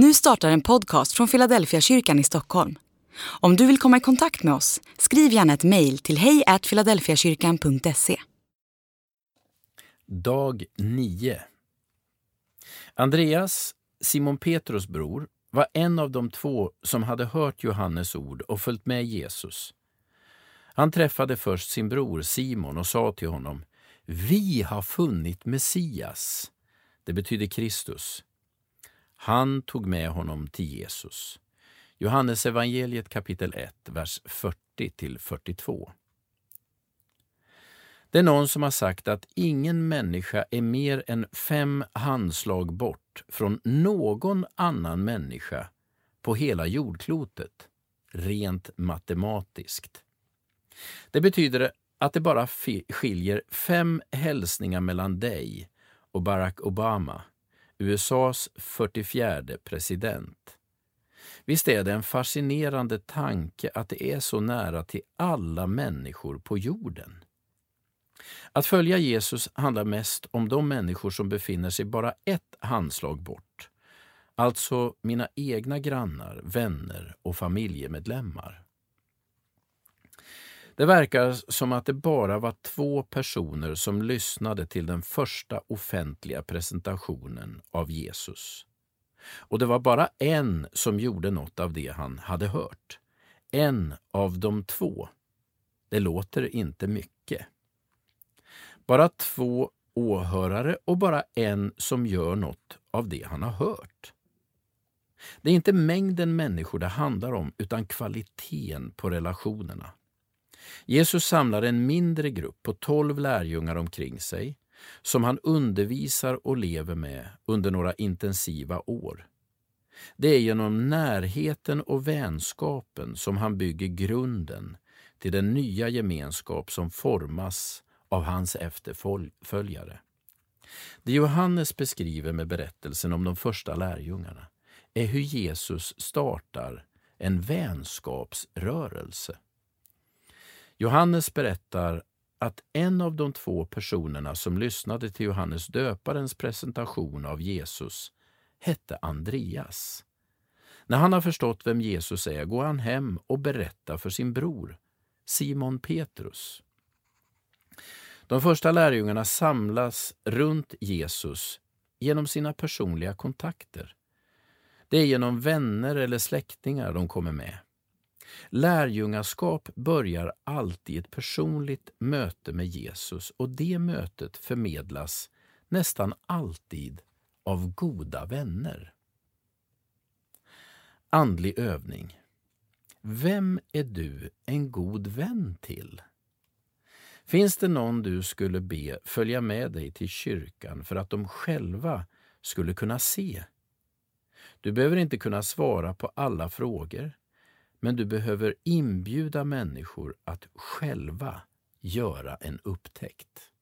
Nu startar en podcast från Philadelphia kyrkan i Stockholm. Om du vill komma i kontakt med oss, skriv gärna ett mejl till hejfiladelfiakyrkan.se. Dag 9 Andreas, Simon Petrus bror, var en av de två som hade hört Johannes ord och följt med Jesus. Han träffade först sin bror Simon och sa till honom Vi har funnit Messias. Det betyder Kristus. Han tog med honom till Jesus. Johannes evangeliet kapitel 1, vers 40-42. Det är någon som har sagt att ingen människa är mer än fem handslag bort från någon annan människa på hela jordklotet, rent matematiskt. Det betyder att det bara skiljer fem hälsningar mellan dig och Barack Obama, USAs 44 president. Visst är det en fascinerande tanke att det är så nära till alla människor på jorden. Att följa Jesus handlar mest om de människor som befinner sig bara ett handslag bort. Alltså mina egna grannar, vänner och familjemedlemmar. Det verkar som att det bara var två personer som lyssnade till den första offentliga presentationen av Jesus. Och det var bara en som gjorde något av det han hade hört. En av de två. Det låter inte mycket. Bara två åhörare och bara en som gör något av det han har hört. Det är inte mängden människor det handlar om, utan kvaliteten på relationerna. Jesus samlar en mindre grupp på tolv lärjungar omkring sig som han undervisar och lever med under några intensiva år. Det är genom närheten och vänskapen som han bygger grunden till den nya gemenskap som formas av hans efterföljare. Det Johannes beskriver med berättelsen om de första lärjungarna är hur Jesus startar en vänskapsrörelse. Johannes berättar att en av de två personerna som lyssnade till Johannes döparens presentation av Jesus hette Andreas. När han har förstått vem Jesus är går han hem och berättar för sin bror Simon Petrus. De första lärjungarna samlas runt Jesus genom sina personliga kontakter. Det är genom vänner eller släktingar de kommer med. Lärjungaskap börjar alltid i ett personligt möte med Jesus och det mötet förmedlas nästan alltid av goda vänner. Andlig övning. Vem är du en god vän till? Finns det någon du skulle be följa med dig till kyrkan för att de själva skulle kunna se? Du behöver inte kunna svara på alla frågor, men du behöver inbjuda människor att själva göra en upptäckt.